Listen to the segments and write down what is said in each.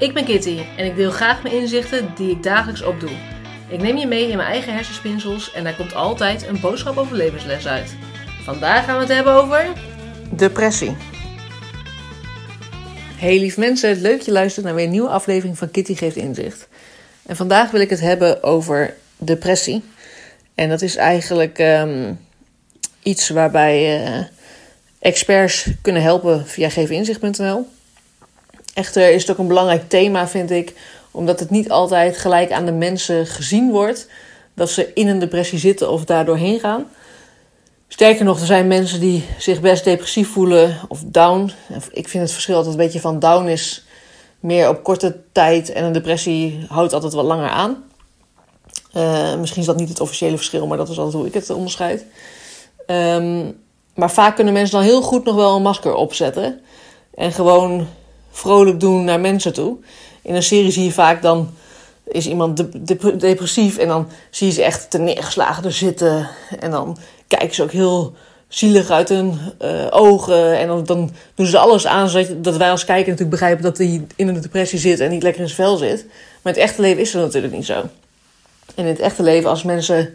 Ik ben Kitty en ik deel graag mijn inzichten die ik dagelijks opdoe. Ik neem je mee in mijn eigen hersenspinsels en daar komt altijd een boodschap over levensles uit. Vandaag gaan we het hebben over depressie. Hey lief mensen, leuk dat je luistert naar weer een nieuwe aflevering van Kitty Geeft Inzicht. En vandaag wil ik het hebben over depressie. En dat is eigenlijk ehm, iets waarbij uh, experts kunnen helpen via geveninzicht.nl. Echter is het ook een belangrijk thema, vind ik, omdat het niet altijd gelijk aan de mensen gezien wordt dat ze in een depressie zitten of daar doorheen gaan. Sterker nog, er zijn mensen die zich best depressief voelen of down. Ik vind het verschil altijd een beetje van down is meer op korte tijd en een depressie houdt altijd wat langer aan. Uh, misschien is dat niet het officiële verschil, maar dat is altijd hoe ik het onderscheid. Um, maar vaak kunnen mensen dan heel goed nog wel een masker opzetten. En gewoon vrolijk doen naar mensen toe. In een serie zie je vaak dan is iemand de, depressief en dan zie je ze echt te neergeslagen er zitten. En dan kijken ze ook heel zielig uit hun uh, ogen. En dan, dan, doen ze alles aan zodat dat wij als kijker natuurlijk begrijpen dat hij in een depressie zit en niet lekker in zijn vel zit. Maar in het echte leven is dat natuurlijk niet zo. En in het echte leven, als mensen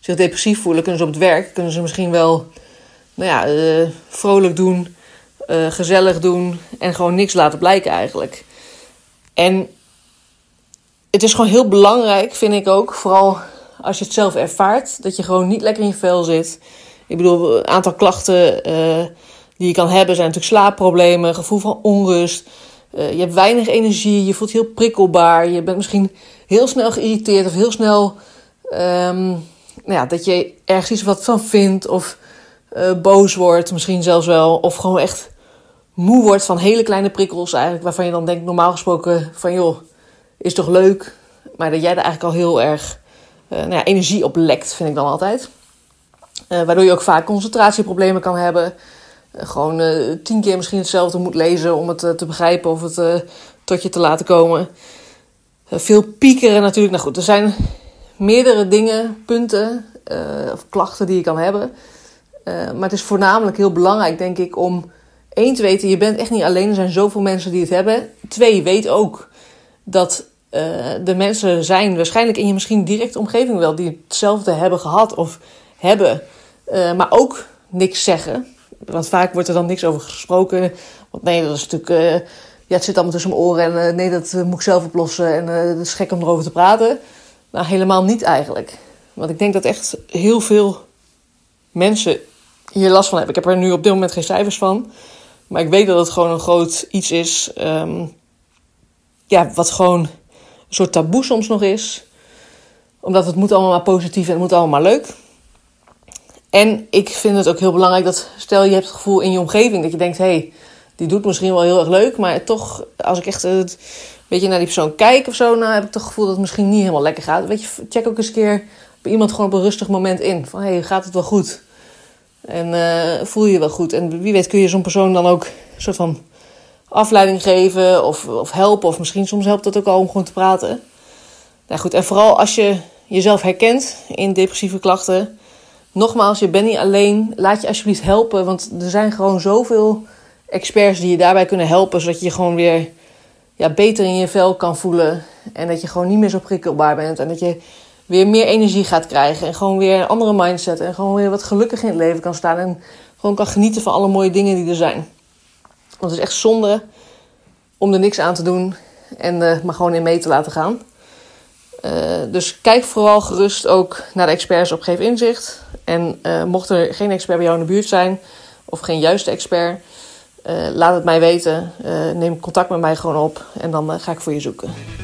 zich depressief voelen, kunnen ze op het werk, kunnen ze misschien wel nou ja, uh, vrolijk doen, uh, gezellig doen en gewoon niks laten blijken eigenlijk. En het is gewoon heel belangrijk, vind ik ook, vooral als je het zelf ervaart, dat je gewoon niet lekker in je vel zit. Ik bedoel, een aantal klachten uh, die je kan hebben zijn natuurlijk slaapproblemen, gevoel van onrust. Uh, je hebt weinig energie, je voelt heel prikkelbaar. Je bent misschien heel snel geïrriteerd of heel snel um, nou ja, dat je ergens iets wat van vindt of boos wordt, misschien zelfs wel. Of gewoon echt moe wordt van hele kleine prikkels eigenlijk. Waarvan je dan denkt normaal gesproken van joh, is toch leuk. Maar dat jij er eigenlijk al heel erg uh, nou ja, energie op lekt, vind ik dan altijd. Uh, waardoor je ook vaak concentratieproblemen kan hebben. gewoon tien keer misschien hetzelfde moet lezen om het te begrijpen of het tot je te laten komen. veel piekeren natuurlijk. Nou goed, er zijn meerdere dingen, punten of klachten die je kan hebben. Maar het is voornamelijk heel belangrijk, denk ik, om één te weten: je bent echt niet alleen. Er zijn zoveel mensen die het hebben. Twee, weet ook dat uh, de mensen zijn waarschijnlijk in je misschien directe omgeving wel die hetzelfde hebben gehad of hebben, uh, maar ook niks zeggen. Want vaak wordt er dan niks over gesproken. Want nee, dat is natuurlijk. ja, het zit allemaal tussen mijn oren en nee, dat moet ik zelf oplossen. En het is gek om erover te praten. Nou, helemaal niet eigenlijk. Want ik denk dat echt heel veel mensen hier last van heb. Ik heb er nu op dit moment geen cijfers van. Maar ik weet dat het gewoon een groot iets is. Um, ja, wat gewoon een soort taboe soms nog is. Omdat het moet allemaal maar positief en het moet allemaal maar leuk. En ik vind het ook heel belangrijk dat, stel je hebt het gevoel in je omgeving dat je denkt: hé, hey, die doet misschien wel heel erg leuk. Maar toch, als ik echt een beetje naar die persoon kijk of zo, nou heb ik toch het gevoel dat het misschien niet helemaal lekker gaat. Weet je, check ook eens een keer bij iemand gewoon op een rustig moment in. Van hé, hey, gaat het wel goed? En uh, voel je je wel goed. En wie weet kun je zo'n persoon dan ook een soort van afleiding geven of, of helpen. Of misschien soms helpt het ook al om gewoon te praten. Nou goed, en vooral als je jezelf herkent in depressieve klachten. Nogmaals, je bent niet alleen. Laat je alsjeblieft helpen. Want er zijn gewoon zoveel experts die je daarbij kunnen helpen. Zodat je je gewoon weer ja, beter in je vel kan voelen. En dat je gewoon niet meer zo prikkelbaar bent. En dat je weer meer energie gaat krijgen. En gewoon weer een andere mindset. En gewoon weer wat gelukkig in het leven kan staan. En gewoon kan genieten van alle mooie dingen die er zijn. Want het is echt zonde om er niks aan te doen. En uh, maar gewoon in mee te laten gaan. Uh, dus kijk vooral gerust ook naar de experts op Geef Inzicht. En uh, mocht er geen expert bij jou in de buurt zijn. Of geen juiste expert. laat het mij weten. neem contact met mij gewoon op. En dan ga ik voor je zoeken.